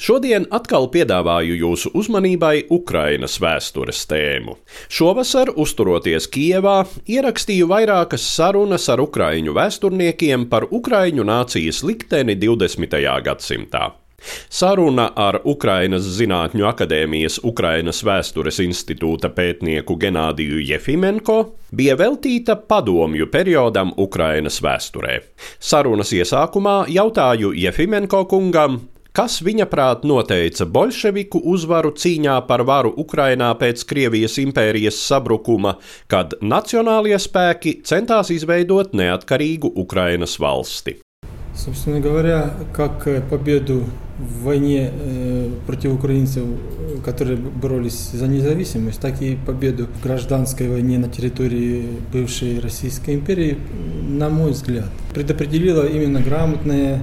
Šodien atkal piedāvāju jūsu uzmanībai Ukrainas vēstures tēmu. Šovasar, uzturoties Kijevā, ierakstīju vairākas sarunas ar ukraiņu vēsturniekiem par ukraiņu nācijas likteni 20. gadsimtā. Saruna ar Ukrainas Zinātņu akadēmijas Ukrainas vēstures institūta pētnieku Genādiju Jefimenko bija veltīta padomju periodam Ukrainas vēsturē. Sarunas iesākumā jautāju Jefimenko kungam, kas viņa prāt noteica bolševiku uzvaru cīņā par varu Ukrainā pēc Krievijas impērijas sabrukuma, kad nacionālie spēki centās izveidot neatkarīgu Ukrainas valsti. Собственно говоря, как э, победу в войне э, против украинцев, э, которые боролись за независимость, так и победу в гражданской войне на территории бывшей Российской империи, на мой взгляд, предопределила именно грамотная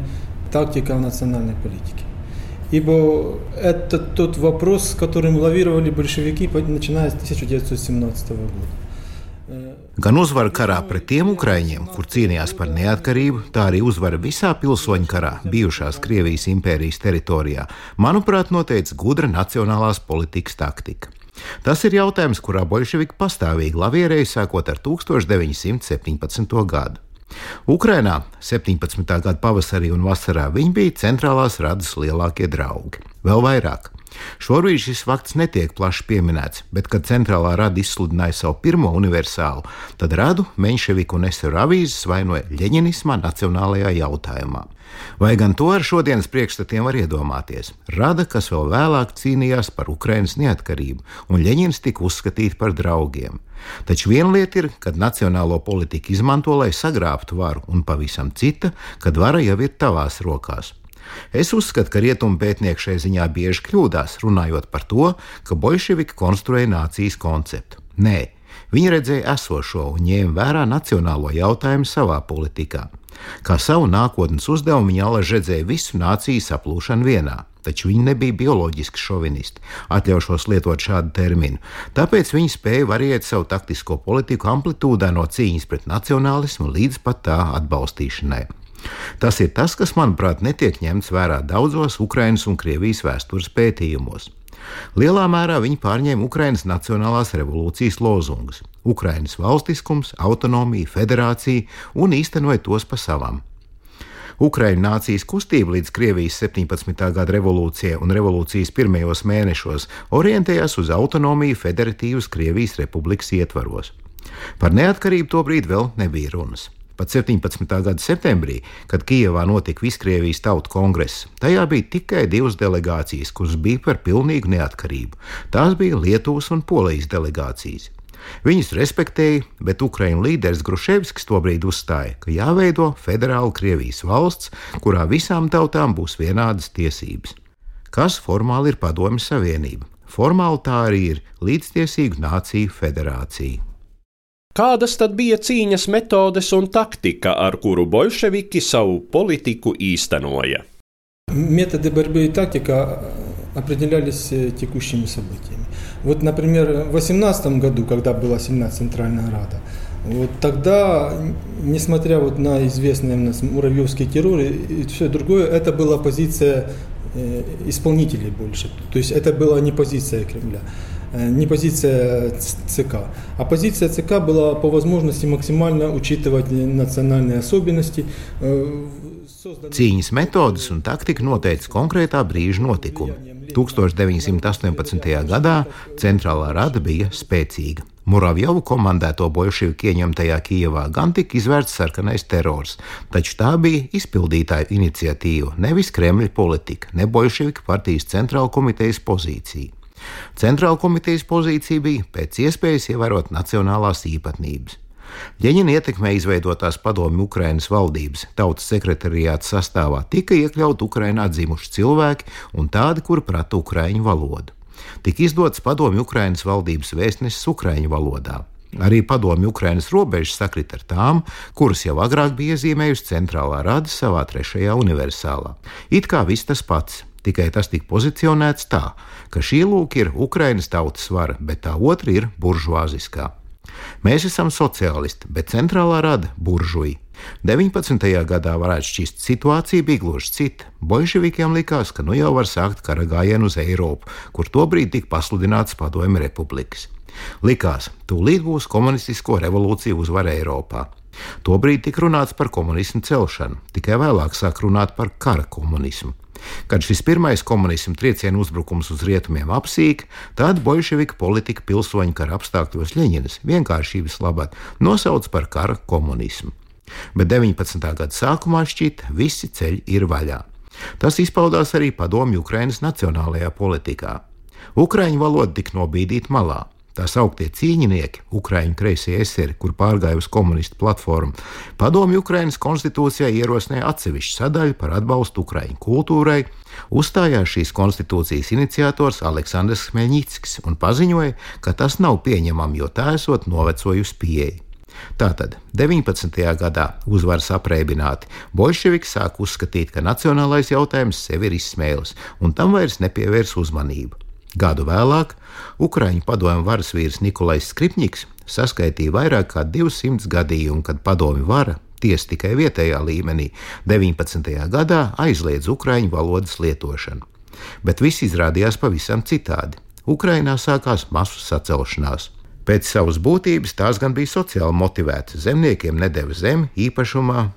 тактика в национальной политике. Ибо это тот вопрос, с которым лавировали большевики, начиная с 1917 года. Gan uzvara karā pret tiem ukrāņiem, kur cīnījās par neatkarību, tā arī uzvara visā pilsoņu karā, bijušās Krievijas impērijas teritorijā, manuprāt, noteica gudra nacionālās politikas taktika. Tas ir jautājums, kurā bolševiki pastāvīgi lavierēja sākot ar 1917. gadu. Ukrainā 17. gada pavasarī un vasarā viņi bija centrālās radas lielākie draugi. Vēl vairāk. Šobrīd šis fakts netiek plaši pieminēts, bet, kad centrālā rada izsludināja savu pirmo universālu, tad radu Menševiku un Eseru avīzes vainoja leņķinismā nacionālajā jautājumā. Vai gan to ar šodienas priekšstatiem var iedomāties? Rada, kas vēl vēlāk cīnījās par Ukraiņas neatkarību, un Leņķins tika uzskatīts par draugiem. Taču viena lieta ir, kad nacionālo politiku izmanto, lai sagrābtu varu, un pavisam cita, kad vara jau ir tavās rokās. Es uzskatu, ka rietumu pētnieki šai ziņā bieži kļūdās, runājot par to, ka bolševiki konstruēja nācijas konceptu. Nē, viņi redzēja esošo un ņēma vērā nacionālo jautājumu savā politikā. Kā savu nākotnes uzdevumu viņi alaži redzēja visu nāciju saplūšanu vienā. Taču viņi nebija bioloģiski šovinisti, atļaušos lietot šādu terminu. Tāpēc viņi spēja variēt savu taktisko politiku amplitūdā no cīņas pret nacionālismu līdz pat tā atbalstīšanai. Tas ir tas, kas, manuprāt, netiek ņemts vērā daudzos Ukraiņas un Krievijas vēstures pētījumos. Lielā mērā viņi pārņēma Ukraiņas Nacionālās revolūcijas lozungus - Ukraiņas valstiskums, autonomija, federācija un īstenoja tos pa savam. Ukraiņu nācijas kustība līdz Krievijas 17. gada revolūcijai un revolūcijas pirmajos mēnešos orientējās uz autonomiju Federatīvas Krievijas republikas ietvaros. Par neatkarību tobrīd vēl nebija runas. Pat 17. gada septembrī, kad Kijavā notika Viskrievijas tautu kongress, tajā bija tikai divas delegācijas, kuras bija par pilnīgu neatkarību. Tās bija Lietuvas un Polijas delegācijas. Viņus respektēja, bet Ukraiņu līderis Gruševskis tobrīd uzstāja, ka jāveido federāla Krievijas valsts, kurā visām tautām būs vienādas tiesības. Kas formāli ir Padomju Savienība? Formāli tā arī ir līdztiesīgu nāciju federācija. Kādas tad bija cīņas metodes un taktika, ar kuru bolševiki savu politiku īstenoja? Методы борьбы и тактика определялись текущими событиями. Вот, например, в 2018 году, когда была сильна Центральная Рада, вот тогда, несмотря вот на известный у нас муравьевский террор и все другое, это была позиция исполнителей больше. То есть это была не позиция Кремля не позиция ЦК. А позиция ЦК была по возможности максимально учитывать национальные особенности. Cīņas metodes un taktika noteica konkrētā brīža notikumu. 1918. gadā centrālā rada bija spēcīga. Muravjovu komandēto bolševiku ieņemtajā Kijevā gan tika izvērsts sarkanais terors, taču tā bija izpildītāju iniciatīva, nevis Kremļa politika, ne bolševiku partijas centrāla komitejas pozīcija. Centrāla komitejas pozīcija bija pēc iespējas ievērot nacionālās īpatnības. Ļeņina ietekmē izveidotās padomju Ukrainas valdības tautas sekretariāta sastāvā tika iekļauti Ukrainā dzimuši cilvēki un tādi, kuri prata ukraiņu valodu. Tika izdots padomju Ukrainas valdības vēstnesis ukraiņu valodā. Arī padomju Ukrainas robežas sakrit ar tām, kuras jau agrāk bija iezīmējusi centrālā rada savā trešajā universālā. It kā viss tas pats, tikai tas tika pozicionēts tā, ka šī lūk ir Ukrainas tautas vara, bet tā otra ir buržuāziskā. Mēs esam sociālisti, bet centrālā rada buržuji. 19. gadā varētu šķist, situācija bija gluži cita. Bolševikiem likās, ka nu jau var sākt kara gājienu uz Eiropu, kur tobrīd tika pasludināts Padomju republikas. Likās, tūlīt būs komunistisko revolūciju uzvara Eiropā. Tobrīd tika runāts par komunismu celšanu, tikai vēlāk sāk runāt par kara komunismu. Kad šis pirmais komunismu triecienu uzbrukums uz rietumiem apsīk, tad bolševika politika pilsoņu kara apstākļos Ļeņinas vienkāršības labad nosauc par kara komunismu. Bet 19. gada sākumā šķita, visi ceļi ir vaļā. Tas izpaudās arī padomju Ukrainas nacionālajā politikā. Ukraiņu valoda tika nobīdīta malā. Tā sauktie cīņinieki, Ukrāņu kreisie eseri, kur pārgāja uz komunistu platformu, padomju Ukrainas konstitūcijā ierosināja atsevišķu sadaļu par atbalstu Ukrāņu kultūrai, uzstājās šīs konstitūcijas iniciators Aleksandrs Khmelnitskis un paziņoja, ka tas nav pieņemami, jo tā esot novecojusi pieeja. Tātad 19. gadā uzvaras apreibināti, bolševiki sāk uzskatīt, ka nacionālais jautājums sev ir izsmēlis, un tam vairs nepievērs uzmanību. Gadu vēlāk Ukrāņu padomju varas vīrs Nikolais Skripņiks saskaitīja vairāk kā 200 gadījumu, kad padomju vara, tiesa tikai vietējā līmenī, 19. gadā aizliedz ukrāņu valodas lietošanu. Bet viss izrādījās pavisam citādi. Ukrainā sākās masu sacelšanās. Pēc savas būtības tās gan bija sociāli motivētas. Zemniekiem nedēva zemi īpašumā,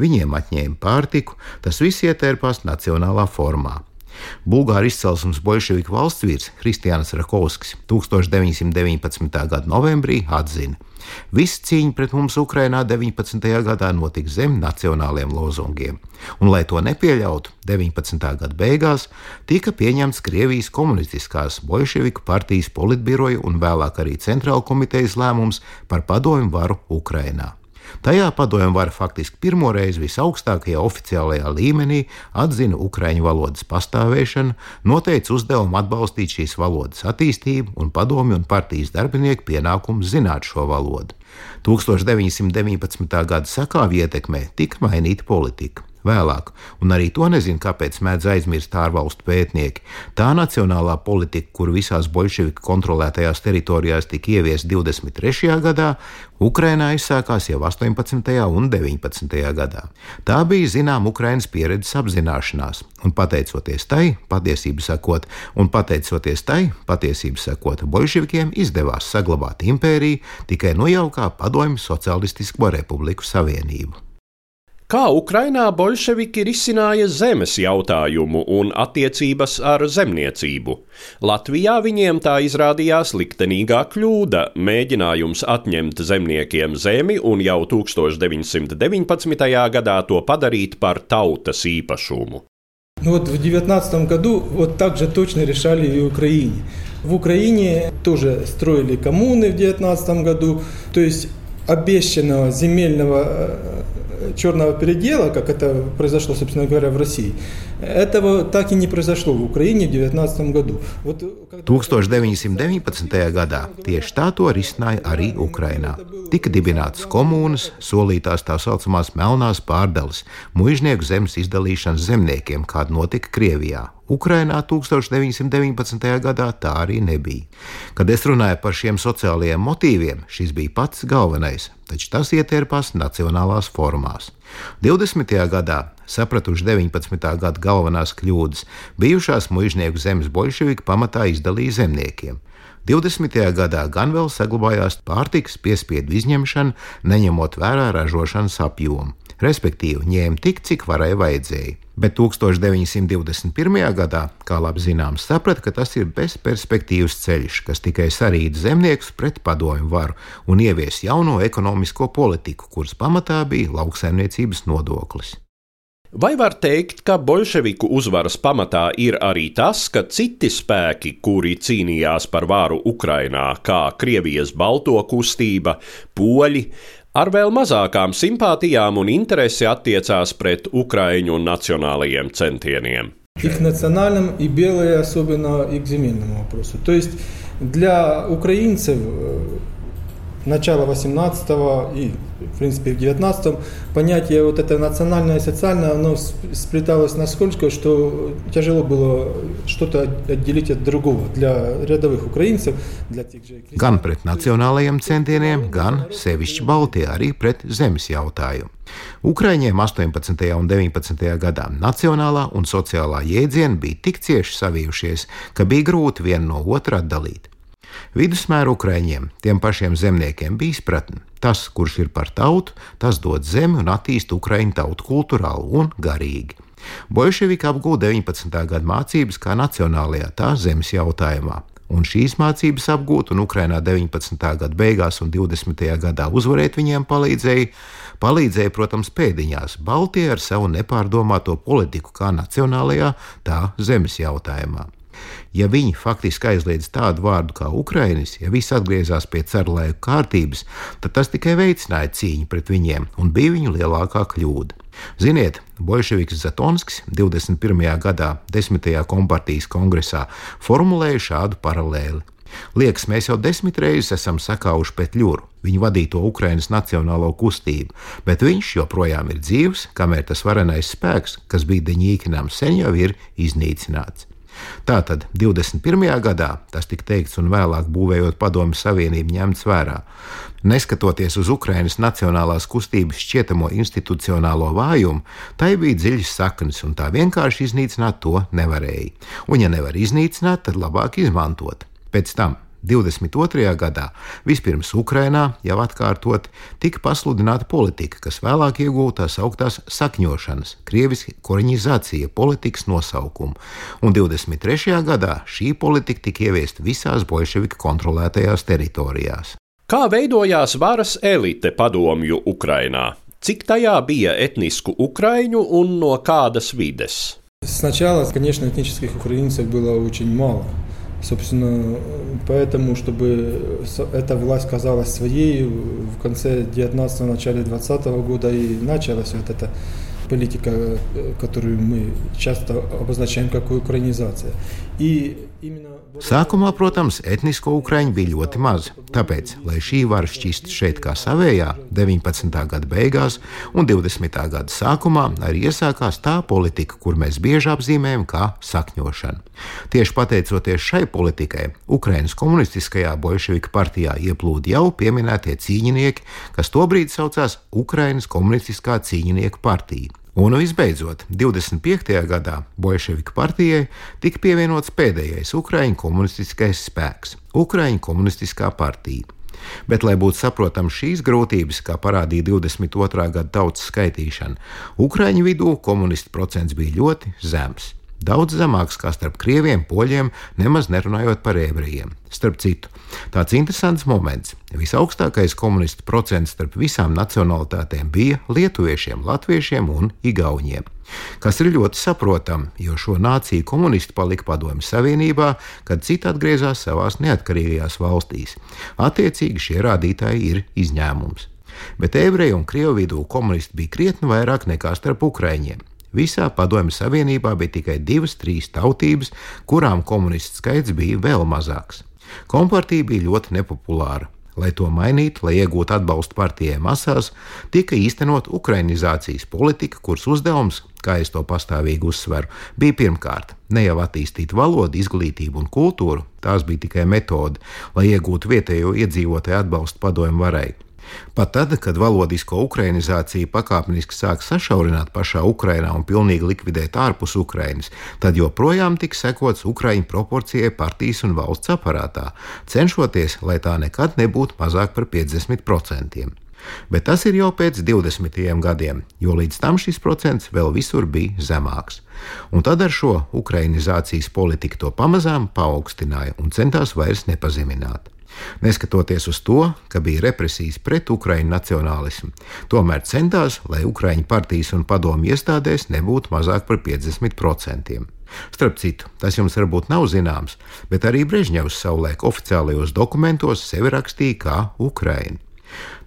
viņiem atņēma pārtiku, tas viss ietērpās nacionālā formā. Bulgāru izcelsmes bolševiku valsts vīrs Kristiāns Rakovskis 1919. gada novembrī atzina, Visa cīņa pret mums Ukrainā 19. gadā notika zem nacionāliem lozungiem, un, lai to nepieļautu, 19. gada beigās tika pieņemts Krievijas komunistiskās bolševiku partijas politbiroja un vēlāk arī centrāla komitejas lēmums par padomju varu Ukrainā. Tajā padomju vara faktiski pirmoreiz visaugstākajā oficiālajā līmenī atzina ukraiņu valodas pastāvēšanu, noteica uzdevumu atbalstīt šīs valodas attīstību un padomju un partijas darbinieku pienākumu zināt šo valodu. 1919. gada sakāvi ietekmē tika mainīta politika. Vēlāk, un arī to nezinu, kāpēc mēdz aizmirst ārvalstu pētnieki, tā nacionālā politika, kur visās bolševiku kontrolētajās teritorijās tika ieviesta 23. gadā, Ukrainā izsākās jau 18. un 19. gadā. Tā bija zināma Ukrainas pieredzes apzināšanās, un pateicoties tai, patiesību sakot, un pateicoties tai, patiesību sakot, bolševikiem izdevās saglabāt impēriju tikai nojaukā Padomju Socialistisko Republiku Savienību Kā Ukrainā bolševiki risināja zemes jautājumu un attiecības ar zemniecību? Latvijā viņiem tā izrādījās liktenīgā kļūda - mēģinājums atņemt zemniekiem zemi un jau 1919. gadā to padarīt par tautas īpašumu. Ну вот в 2019 году вот так же точно решали и в Украине. В Украине тоже строили коммуны в 2019 году, то есть обещанного земельного черного передела, как это произошло, собственно говоря, в России, этого так и не произошло в Украине в 2019 году. Вот, 1919. gadā tieši tā to risināja arī Ukrainā. Tika dibinātas komunas, solītās tā saucamās melnās pārdales, muiznieku zemes izdalīšanas zemniekiem, kāda notika Krievijā, Ukrainā 1919. gadā tā arī nebija. Kad es runāju par šiem sociālajiem motīviem, šis bija pats galvenais, taču tas ietērpās nacionālās formās. 20. gadā, sapratuši 19. gada galvenās kļūdas, bijušās muiznieku zemes bolševiki pamatā izdalīja zemniekiem. 20. gadā gan vēl saglabājās pārtikas piespiedu izņemšana, neņemot vērā ražošanas apjomu respektīvi ņēma tik, cik varēja vajadzēja. Bet 1921. gadā, kā labi zināms, saprata, ka tas ir bezperspektīvs ceļš, kas tikai sarīd zemniekus pret padomju varu un ievies jauno ekonomisko politiku, kuras pamatā bija lauksaimniecības nodoklis. Vai var teikt, ka bolševiku uzvaras pamatā ir arī tas, ka citi spēki, kuri cīnījās par varu Ukrainā, kā Krievijas balto kustība, poļi, ar vēl mazākām simpātijām un interesi attiecās pret Ukraiņu nacionālajiem centieniem? И к национальным, и белые особенно, и к земельному вопросу. То есть для украинцев начала 18 и, в принципе, в 19 понятие вот это национальное и социальное, оно сплеталось насколько, что тяжело было что-то отделить от другого для рядовых украинцев, для тех же... Gan pret nacionālajiem centieniem, gan sevišķi Baltijā arī pret zemes jautājumu. Ukraiņiem 18. un 19. gadā nacionālā un sociālā jēdzieni bija tik cieši savijušies, ka bija grūti vienu no otra atdalīt. Vidusmēra Ukraiņiem, tiem pašiem zemniekiem, bija izpratne. Tas, kurš ir par tautu, tas dod zemi un attīst Ukraiņu tautu kultūrāli un garīgi. Bolševiki apgūta 19. gada mācības kā nacionālajā, tā zemes jautājumā. Un šīs mācības apgūt, un Ukrainā 19. gada beigās un 20. gadā uzvarēt viņiem palīdzēja, palīdzēja, protams, pēdiņās Baltijā ar savu nepārdomāto politiku kā nacionālajā, tā zemes jautājumā. Ja viņi faktiski aizliedz tādu vārdu kā Ukrainis, ja viss atgriezās pie carlaiku kārtības, tad tas tikai veicināja cīņu pret viņiem un bija viņu lielākā kļūda. Ziniet, Bolševiks Zatonskis 21. gadā 10. kompartijas kongresā formulēja šādu paralēli. Liekas, mēs jau desmit reizes esam sakauši pēc ļuru, viņa vadīto Ukrainas nacionālo kustību, bet viņš joprojām ir dzīves, kamēr tas varenais spēks, kas bija deņīkinām, sen jau ir iznīcināts. Tātad 21. gadā tas tika teikts un vēlāk būvējot Padomju Savienību ņemts vērā. Neskatoties uz Ukrainas nacionālās kustības šķietamo institucionālo vājumu, tai bija dziļas saknes, un tā vienkārši iznīcināt to nevarēja. Un, ja nevar iznīcināt, tad labāk izmantot. Pēc tam 22. gadā vispirms Ukrainā jau atkārtot tika pasludināta politika, kas vēlāk iegūta tās augtās sakņošanas, krieviski koriņizācija politikas nosaukumu, un 23. gadā šī politika tika ieviesta visās bolševika kontrolētajās teritorijās. Kā veidojās varas elite padomju Ukrainā? Cik tajā bija etnisku ukraiņu un no kādas vides? Сначала, конечно, этнических украинцев было очень мало. Собственно, поэтому, чтобы эта власть казалась своей, в конце 19-го, начале 20 -го года и началась вот эта политика, которую мы часто обозначаем как украинизация. И именно Sākumā, protams, etnisko ukraiņu bija ļoti maz, tāpēc, lai šī vara šķist šeit kā savējā, 19. gada beigās un 20. gada sākumā arī iesākās tā politika, kur mēs bieži apzīmējam kā sakņošana. Tieši pateicoties šai politikai, Ukraiņas komunistiskajā bolševika partijā ieplūda jau pieminētie cīņinieki, kas tobrīd saucās Ukraiņas komunistiskā cīņinieku partija. Un visbeidzot, 25. gadā Bolševika partijai tika pievienots pēdējais Ukrāņu komunistiskais spēks - Ukrāņu komunistiskā partija. Bet, lai būtu saprotams šīs grūtības, kā parādīja 22. gada tautas skaitīšana, Ukrāņu vidū komunistu procents bija ļoti zems daudz zemāks kā starp krieviem, poļiem, nemaz nerunājot par ebrejiem. Starp citu, tāds interesants moments. Visaugstākais komunistu procents starp visām nacionalitātēm bija lietuviešiem, latviešiem un igauņiem. Kas ir ļoti saprotami, jo šo nāciju komunisti palika Padomju Savienībā, kad citi atgriezās savās neatkarīgajās valstīs. Attiecīgi šie rādītāji ir izņēmums. Bet ebreju un krievu vidū komunisti bija krietni vairāk nekā starp ukrāņiem. Visā Padomju Savienībā bija tikai divas, trīs tautības, kurām komunistu skaits bija vēl mazāks. Kompartija bija ļoti nepopulāra. Lai to mainītu, lai iegūtu atbalstu partijai masās, tika īstenot ukrainizācijas politika, kuras uzdevums, kā es to pastāvīgi uzsveru, bija pirmkārt ne jau attīstīt valodu, izglītību un kultūru, tās bija tikai metode, lai iegūtu vietējo iedzīvotāju atbalstu padomju varai. Pat tad, kad valodisko ukrainizāciju pakāpeniski sāk sašaurināt pašā Ukrainā un pilnīgi likvidēt ārpus Ukrainas, tad joprojām tiks sekots Ukraiņu proporcijai partijas un valsts aparātā, cenšoties, lai tā nekad nebūtu mazāk par 50%. Bet tas ir jau pēc 20 gadiem, jo līdz tam šis procents vēl visur bija zemāks. Un tad ar šo ukrainizācijas politiku to pamazām paaugstināja un centās vairs nepazemināt. Neskatoties uz to, ka bija represijas pret ukraiņu nacionālismu, tomēr centās, lai ukraiņu partijas un padomju iestādēs nebūtu mazāk par 50%. Starp citu, tas jums varbūt nav zināms, bet arī Brežņevs savulaik oficiālajos dokumentos sevi rakstīja kā Ukraina.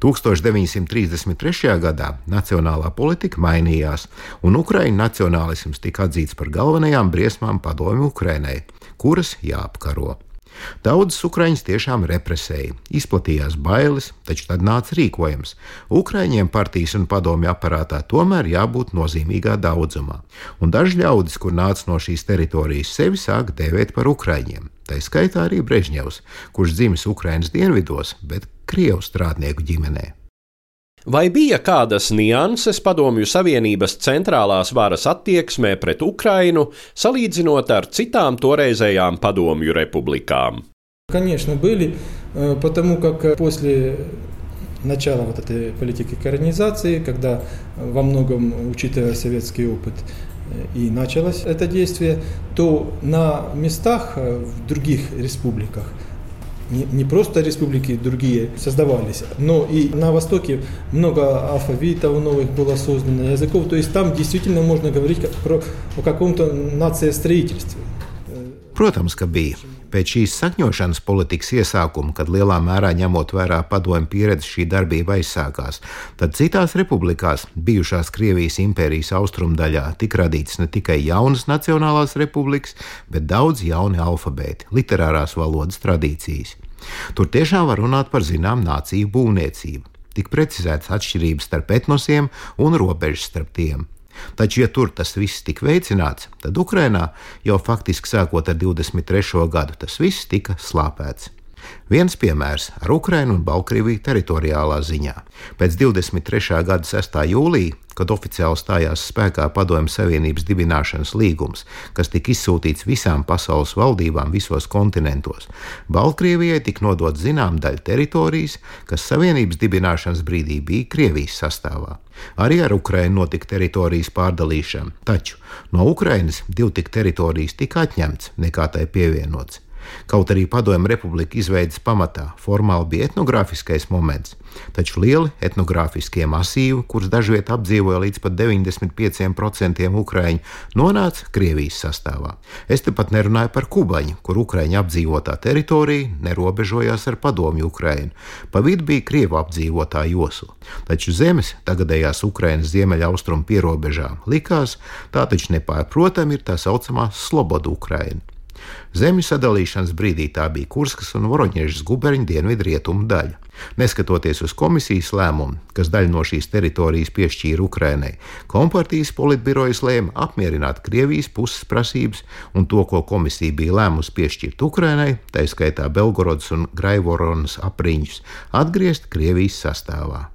1933. gadā nacionālā politika mainījās, un Ukraiņu nacionālisms tika atzīts par galvenajām briesmām padomju Ukrainai, kuras jāapkaro. Daudzas Ukraiņas tiešām represēja, izplatījās bailes, taču tad nāca rīkojums. Ukraiņiem partijas un padomju aparātā tomēr jābūt nozīmīgā daudzumā, un daži ļaudis, kur nāca no šīs teritorijas, sevi sāka dēvēt par Ukraiņiem. Tā skaitā arī Brežņevs, kurš dzimis Ukraiņas dienvidos, bet Krievu strādnieku ģimenē. Vai bija kādas nianses Padomju Savienības centrālās varas attieksmē pret Ukrainu, salīdzinot ar citām toreizējām Padomju republikām? Конечно, были, э, потому как после начала вот этой политики коронизации, когда во многом, учитывая советский опыт, э, и началось это действие, то на местах э, в других республиках не, не просто республики другие создавались, но и на Востоке много алфавитов новых было создано, языков. То есть там действительно можно говорить про, о каком-то нациестроительстве. Protams, ka bija. Pēc šīs sakņošanas politikas iesākuma, kad lielā mērā ņemot vērā padomju pieredzi šī darbība aizsākās, tad citās republikās, bijušās Krievijas impērijas austrumdaļā, tika radītas ne tikai jaunas nacionālās republikas, bet daudz jauni alfabēti, literārās valodas tradīcijas. Tur tiešām var runāt par zinām nāciju būvniecību. Tik precizētas atšķirības starp etnosiem un robežas starp tiem. Taču, ja tur tas viss tika veicināts, tad Ukrainā jau faktiski sākot ar 23. gadu tas viss tika slāpēts. Viens piemērs ar Ukrainu un Baltkrieviju teritoriālā ziņā. Pēc 23. gada 6. jūlijā, kad oficiāli stājās spēkā Padomju Savienības dibināšanas līgums, kas tika izsūtīts visām pasaules valdībām visos kontinentos, Baltkrievijai tika nodot zinām daļa teritorijas, kas Savienības dibināšanas brīdī bija Krievijas sastāvā. Arī ar Ukrajinu notika teritorijas pārdalīšana, taču no Ukrainas divu tik teritorijas tika atņemts, nekā tai pievienots. Kaut arī Padomju Republika izveidas pamatā formāli bija etnogrāfiskais moments, taču lieli etnogrāfiskie masīvi, kurus dažviet apdzīvoja līdz pat 95% ukrāņu, nonāca Krievijas sastāvā. Es te pat nerunāju par Kubaņu, kur ukrāņu apdzīvotā teritorija nerobežojās ar padomju Ukrainu. Pa vidu bija Krievu apdzīvotā josla, taču zemes tagadējās Ukrainas ziemeļaustrumu pierobežām likās, tā taču nepārprotami ir tā saucamā Sloboda Ukraina. Zemju sadalīšanas brīdī tā bija Kurskas un Voroņiežas guberņa dienvidrietumu daļa. Neskatoties uz komisijas lēmumu, kas daļu no šīs teritorijas piešķīra Ukrainai, Kompartijas politbirojas lēma apmierināt Krievijas puses prasības un to, ko komisija bija lēmusi piešķirt Ukrainai, tā izskaitā Belgorodas un Graivoronas apriņķus, atgriezt Krievijas sastāvā.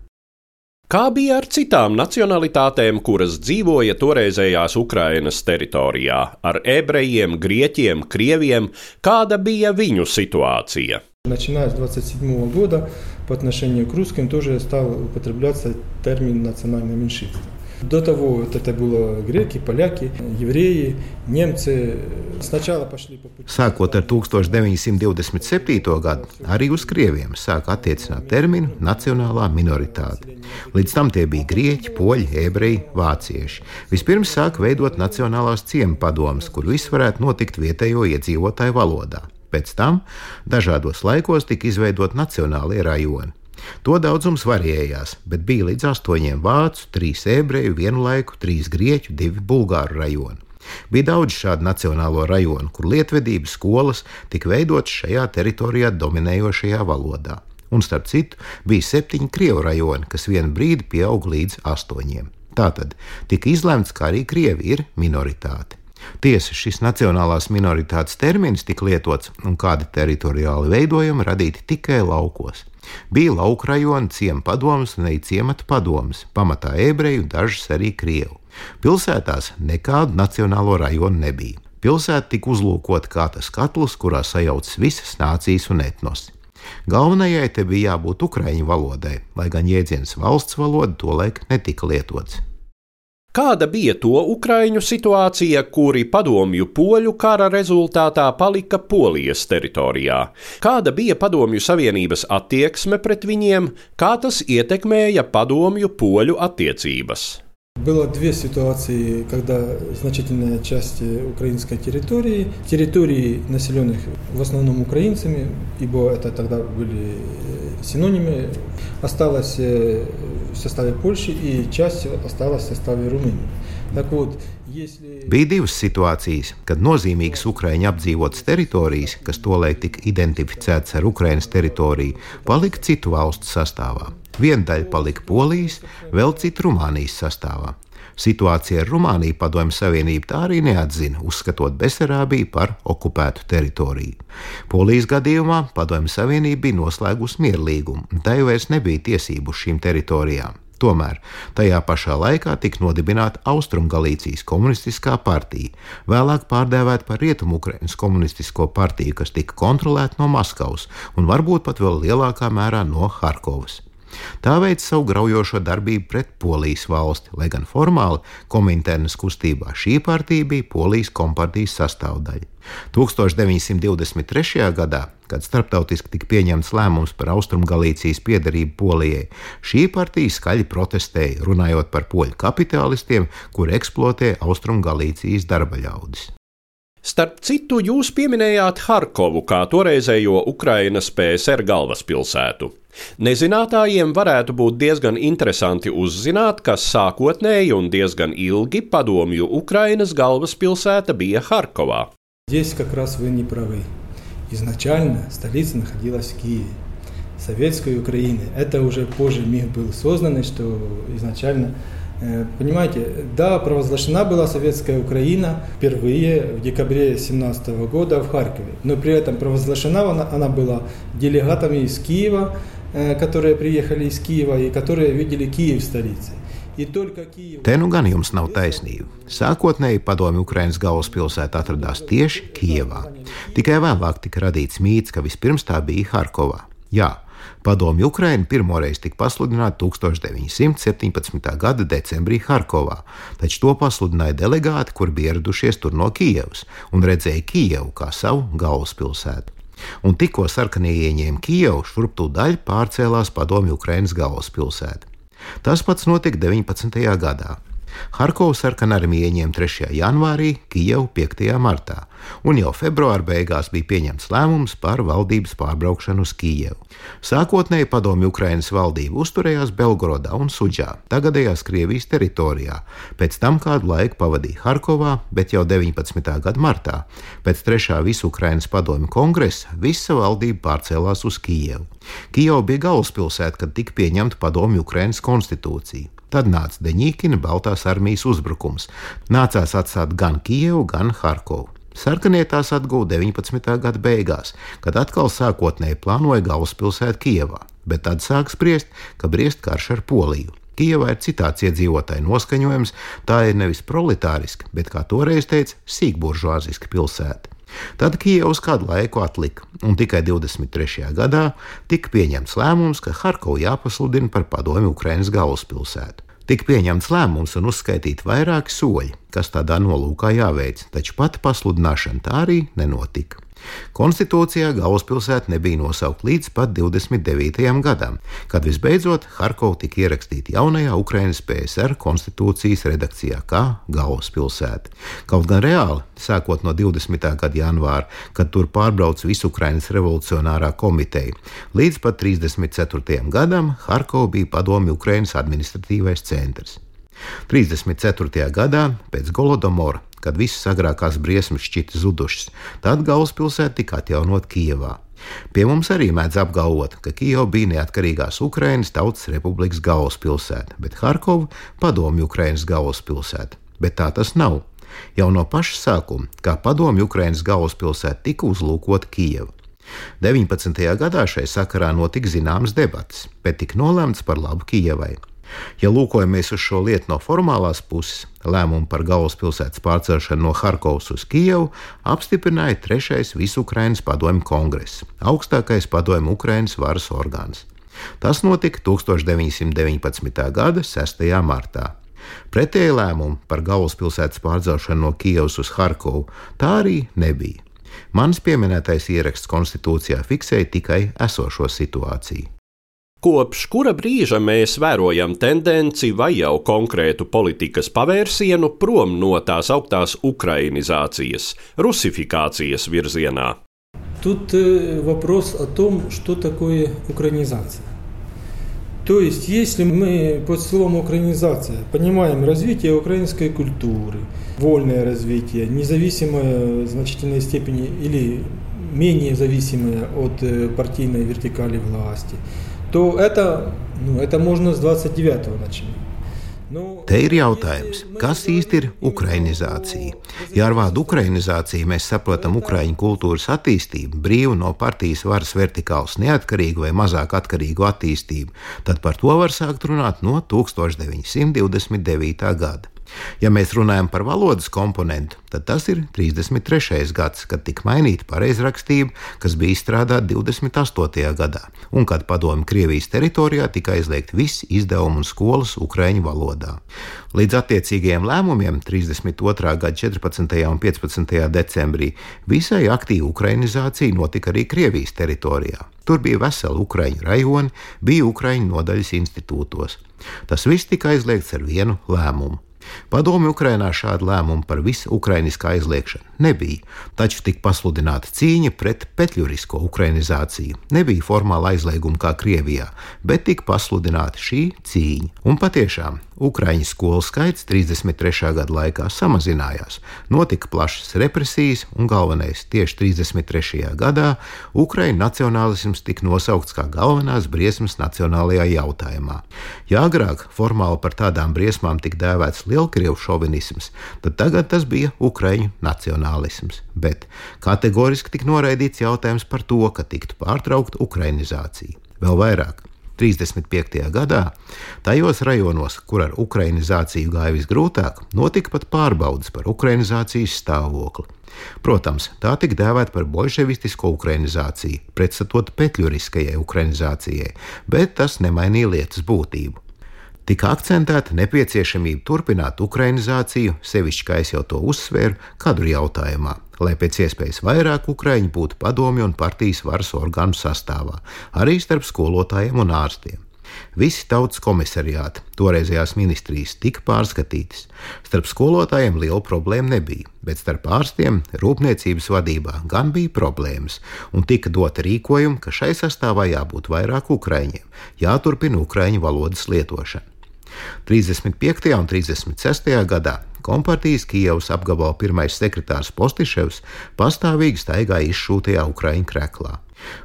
Kā bija ar citām nacionalitātēm, kuras dzīvoja toreizējās Ukrainas teritorijā, ar ebrejiem, grieķiem, krieviem, kāda bija viņu situācija? Начиная с 27 года по отношению к русским тоже стал употребляться термин национальное меньшинство. До того это было греки, поляки, евреи, немцы. Сначала пошли по пути. Sākot ar 1927. gadu, arī uz krieviem sāka attiecināt terminu nacionālā minoritāte. Līdz tam tie bija grieķi, poļi, ebreji, vācieši. Vispirms sāka veidot nacionālās ciemu padomus, kur viss varētu notikt vietējo iedzīvotāju valodā. Pēc tam dažādos laikos tika izveidot nacionālie rajoni. To daudzums variējās, bet bija līdz astoņiem vācu, trīs ebreju, vienu laiku, trīs grieķu, divi bulgāru rajoni. Bija daudz šādu nacionālo rajonu, kur lietvedības skolas tika veidotas šajā teritorijā dominējošajā valodā. Un starp citu, bija septiņi krievu rajoni, kas vienu brīdi pieauga līdz astoņiem. Tātad tika izlemts, ka arī krievi ir minoritāte. Tiesa, šis nacionālās minoritātes termins tika lietots un kādi teritoriāli veidojumi radīti tikai laukos. Bija lauka rajona, ciema padomus un arī ciemata padomus, pamatā ebreju, dažas arī krievu. Pilsētās nekādu nacionālo rajonu nebija. Pilsēta tika uzlūkota kā tas katls, kurā sajaucas visas nācijas un etnosi. Galvenajai te bija jābūt ukraiņu valodai, lai gan jēdziens valsts valoda tolaik netika lietots. Kāda bija to ukraiņu situācija, kuri padomju poļu kara rezultātā palika Polijas teritorijā? Kāda bija padomju Savienības attieksme pret viņiem, kā tas ietekmēja padomju poļu attiecības? Было две ситуации, когда значительная часть украинской территории, территории населенных в основном украинцами, ибо это тогда были синонимы, осталась в составе Польши и часть осталась в составе Румынии. Так вот, Bija divas situācijas, kad nozīmīgas Ukraiņu apdzīvotas teritorijas, kas tolaik tika identificētas ar Ukraiņas teritoriju, palika citu valstu sastāvā. Viena daļa palika Polijas, vēl cita Rumānijas sastāvā. Situācija ar Rumāniju Padomju Savienība tā arī neatzina, uzskatot Besarābiju par okupētu teritoriju. Polijas gadījumā Padomju Savienība bija noslēgusi mierlīgumu, un tai vairs nebija tiesību uz šīm teritorijām. Tomēr tajā pašā laikā tika nodibināta Austrumgalīcijas komunistiskā partija, vēlāk pārdēvēta par Rietumu-Ukrainas komunistisko partiju, kas tika kontrolēta no Maskavas un varbūt pat vēl lielākā mērā no Harkovas. Tā veids savu graujošo darbību pret Polijas valsti, lai gan formāli Kominternas kustībā šī partija bija Polijas kompartijas sastāvdaļa. 1923. gadā, kad starptautiski tika pieņemts lēmums par Austrumgalīcijas piedarību Polijai, šī partija skaļi protestēja, runājot par poļu kapitālistiem, kuri eksploatē Austrumgalīcijas darba ļaudis. Starp citu, jūs pieminējāt Harkovu kā toreizējo Ukrainas PSR galvaspilsētu. Nezinātājiem varētu būt diezgan interesanti uzzināt, ka sākotnēji un diezgan ilgi padomju Ukrainas galvaspilsēta bija Harkovā. Здесь как раз вы не правы. Изначально столица находилась в Киеве. Советской Украины. Это уже позже мир был создан, что изначально Э, понимаете, да, провозглашена была советская Украина впервые в декабре 17 года в Харькове, но при этом провозглашена она, она была делегатами из Киева, которые приехали из Киева и которые видели Киев столицей. Te nu gan jums nav taisnība. Sākotnēji padomju Ukrainas galvaspilsēta atradās tieši Kijevā. Tikai vēlāk tika radīts mīts, ka vispirms tā bija Harkovā. Jā, Padomju Ukraina pirmoreiz tika pasludināta 1917. gada decembrī Harkovā, taču to pasludināja delegāti, kur bija ieradušies tur no Kijavas un redzēja Kijavu kā savu galvaspilsētu. Un tikko sarkanie ieņēma Kijavu, šurp tūdaļ pārcēlās padomju Ukrainas galvaspilsēta. Tas pats notika 19. gadā. Harkovu sarkanā armija ieņēma 3. janvārī, Kijevu 5. martā, un jau februāra beigās bija pieņemts lēmums par valdības pārbraukšanu uz Kijevu. Sākotnēji padomju Ukrainas valdība uzturējās Belgorodā un Suģā, tagadējās Krievijas teritorijā, pēc tam kādu laiku pavadīja Harkovā, bet jau 19. gada martā, pēc trešā visu Ukrainas padomju kongresa, visa valdība pārcēlās uz Kijevu. Kijeva bija galvaspilsēta, kad tika pieņemta padomju Ukrainas konstitūcija. Tad nāca Deņķina Baltās armijas uzbrukums. Nācās atstāt gan Kijevu, gan Harkovu. Sarkanie tās atguva 19. gada beigās, kad atkal sākotnēji plānoja galvaspilsētu Kijevā, bet tad sāk spriest, ka briest karš ar Poliju. Kijavā ir citāds iedzīvotāju noskaņojums, tā ir nevis proletāriska, bet, kā toreiz teica, sīkburžāziska pilsēta. Tad Kijavs kādu laiku atlika, un tikai 23. gadā tika pieņemts lēmums, ka Harkovu jāpasludina par padomju Ukrainas galvaspilsētu. Tika pieņemts lēmums un uzskaitīti vairāki soļi, kas tādā nolūkā jāveic, taču pati pasludināšana tā arī nenotika. Konstitūcijā galvaspilsēta nebija nosaukta līdz pat 29. gadam, kad visbeidzot Harkova tika ierakstīta jaunajā Ukrainas PSR konstitūcijas redakcijā kā galvaspilsēta. Kaut gan reāli, sākot no 20. gada janvāra, kad tur pārbrauc visu Ukrainas revolucionārā komiteja, līdz pat 34. gadam Harkova bija padomju Ukrainas administratīvais centrs. 34. gadā pēc Golodomora kad visas agrākās briesmas šķita zudušas, tad galvaspilsēta tika atjaunot Kijevā. Pie mums arī mēdz apgalvot, ka Kijava bija neatkarīgās Ukrainas Tautas Republikas galvaspilsēta, bet Harkova padomju Ukrainas galvaspilsēta. Bet tā tas nav. Jau no paša sākuma, kā padomju Ukrainas galvaspilsēta, tika uzlūkota Kijava. 19. gadā šai sakarā notika zināmas debatas, bet tika nolemts par labu Kijavai. Ja lūkojamies uz šo lietu no formālās puses, lēmumu par galvaspilsētas pārcelšanu no Harkovas uz Kijevu apstiprināja Trešais Visu-Ukrainas padomju kongress, augstākais padomju Ukrainas varas orgāns. Tas notika 1919. gada 6. martā. Pretēji lēmumu par galvaspilsētas pārcelšanu no Kijavas uz Harkovu tā arī nebija. Mans pieminētais ieraksts konstitūcijā fiksēja tikai esošo situāciju. Kopš kura brīža mēs vērojam tendenci vai jau konkrētu politikas pavērsienu prom no tās augtās ukrainizācijas, rusifikācijas virzienā? Тут э, вопрос о том, что такое украинизация. То есть, если мы под словом украинизация понимаем развитие украинской культуры, вольное развитие, независимое в значительной степени или менее зависимое от э, партийной вертикали власти – то это, ну, это можно с 29-го начинать. Te ir jautājums, kas īsti ir ukrainizācija? Ja ar vārdu ukrainizācija mēs saprotam ukraiņu kultūras attīstību, brīvu no partijas varas vertikāls neatkarīgu vai mazāk atkarīgu attīstību, tad par to var sākt runāt no 1929. gada. Ja mēs runājam par valodas komponentu, tad tas ir 33. gads, kad tika mainīta pareizrakstība, kas bija izstrādāta 28. gadā, un kad padomju Krievijas teritorijā tika aizliegt visi izdevumi un skolas ukraiņu valodā. Līdz attiecīgajiem lēmumiem 32. gada 14. un 15. decembrī visai aktīva ukrainizācija notika arī Krievijas teritorijā. Tur bija veseli ukraiņu rajoni, bija ukraiņu nodaļas institūtos. Tas viss tika aizliegts ar vienu lēmumu. Padomi Ukrainā šādu lēmumu par visu ukrainiskā aizliekšanu nebija, taču tika pasludināta cīņa pret petļurisko ukrainizāciju. Nebija formāla aizlieguma kā Krievijā, bet tika pasludināta šī cīņa. Un patiešām Ukraiņu skolu skaits 33. gada laikā samazinājās, notika plašas represijas, un galvenais tieši 33. gadā Ukraiņu nacionālisms tika nosaukts kā galvenās briesmas nacionālajā jautājumā. Ja agrāk formāli par tādām briesmām tika dēvēts lielkrievu šovinisms, tad tagad tas bija Ukraiņu nacionālisms. Bet kategoriski tika noraidīts jautājums par to, ka tiktu pārtraukta ukrainizācija. Vēl vairāk, 35. gadā, tajos rajonos, kur ar ukrainizāciju gāja visgrūtāk, notika pat pārbaudas par ukrainizācijas stāvokli. Protams, tā tika dēvēta par bolševistisko ukrainizāciju, pretstatot petļuriskajai ukrainizācijai, bet tas nemainīja lietas būtību tika akcentēta nepieciešamība turpināt ukrainizāciju, sevišķi kā es jau to uzsvēru, kadru jautājumā, lai pēc iespējas vairāk ukraiņu būtu padomju un partijas varas orgānu sastāvā, arī starp skolotājiem un ārstiem. Visi tautas komisariāti, toreizējās ministrijas, tika pārskatītas. Starp skolotājiem liela problēma nebija, bet starp ārstiem, rūpniecības vadībā gan bija problēmas, un tika dota rīkojuma, ka šai sastāvā jābūt vairāk ukraiņiem, jāturpina ukraiņu valodas lietošana. 35. un 36. gadā Kompartijas Kijavas apgabala pirmais sekretārs Postiševs pastāvīgi staigāja izšūtajā Ukraiņu kreklā.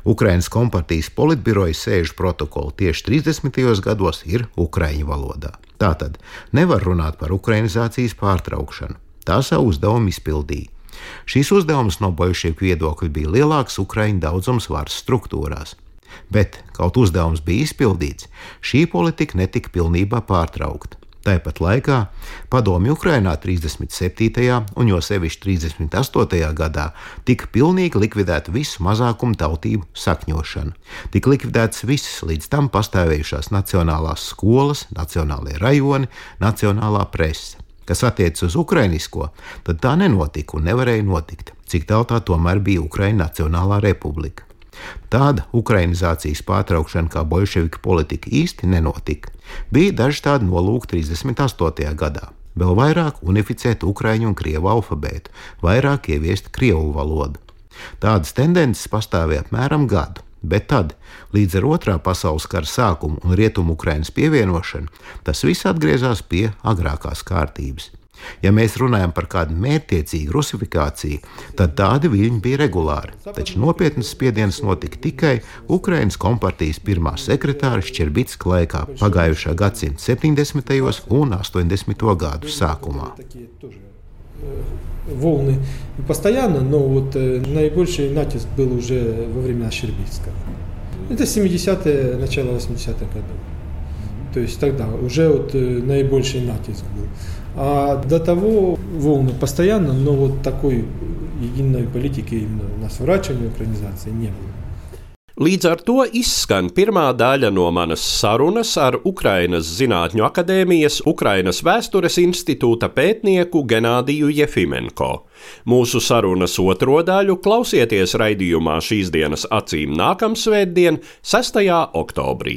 Ukraiņas kompartijas politbiroja sēžu protokoli tieši 30. gados ir Ukraiņu valodā. Tātad nevar runāt par ukrainizācijas pārtraukšanu. Tā savu uzdevumu izpildīja. Šīs uzdevums no bojušieku viedokļa bija lielāks Ukraiņu daudzums varas struktūrās. Bet kaut uzdevums bija izpildīts, šī politika netika pilnībā pārtraukta. Tāpat laikā padomju Ukrainā 37. un jo sevišķi 38. gadā tika pilnīgi likvidēta visu mazākumu tautību sakņošana. Tika likvidētas visas līdz tam pastāvējušās nacionālās skolas, nacionālajie rajoni, nacionālā prese. Kas attiecas uz ukrainisko, tad tā nenotika un nevarēja notikt, cik tālu tā tomēr bija Ukraiņa Nacionālā republika. Tāda ukrainizācijas pārtraukšana kā bolševika politika īsti nenotika. Bija daži tādi nolūki 38. gadā. Vēl vairāk unificēt ukraiņu un krievu alfabētu, vairāk ieviest krievu valodu. Tādas tendences pastāvēja apmēram gadu, bet tad, līdz ar otrā pasaules kara sākumu un rietumu Ukrainas pievienošanu, tas viss atgriezās pie agrākās kārtības. Ja mēs runājam par kādu mērķtiecīgu rusifikāciju, tad tādi viļņi bija regulāri. Taču nopietnas spiediens notika tikai Ukraiņas kompartijas pirmā sekretāra Šķerbitska laikā pagājušā gadsimta 70. un 80. gadu sākumā. волны постоянно, но вот наибольший натиск был уже во времена Щербицкого. Это 70-е, начало 80-х годов. То есть тогда уже вот наибольший натиск был. А до того волны постоянно, но вот такой единой политики именно на сворачивание украинизации не было. Līdz ar to izskan pirmā daļa no manas sarunas ar Ukrainas Zinātņu akadēmijas Ukrainas vēstures institūta pētnieku Genādiju Jefimenko. Mūsu sarunas otro daļu klausieties raidījumā šīs dienas acīm nākamsvētdien, 6. oktobrī.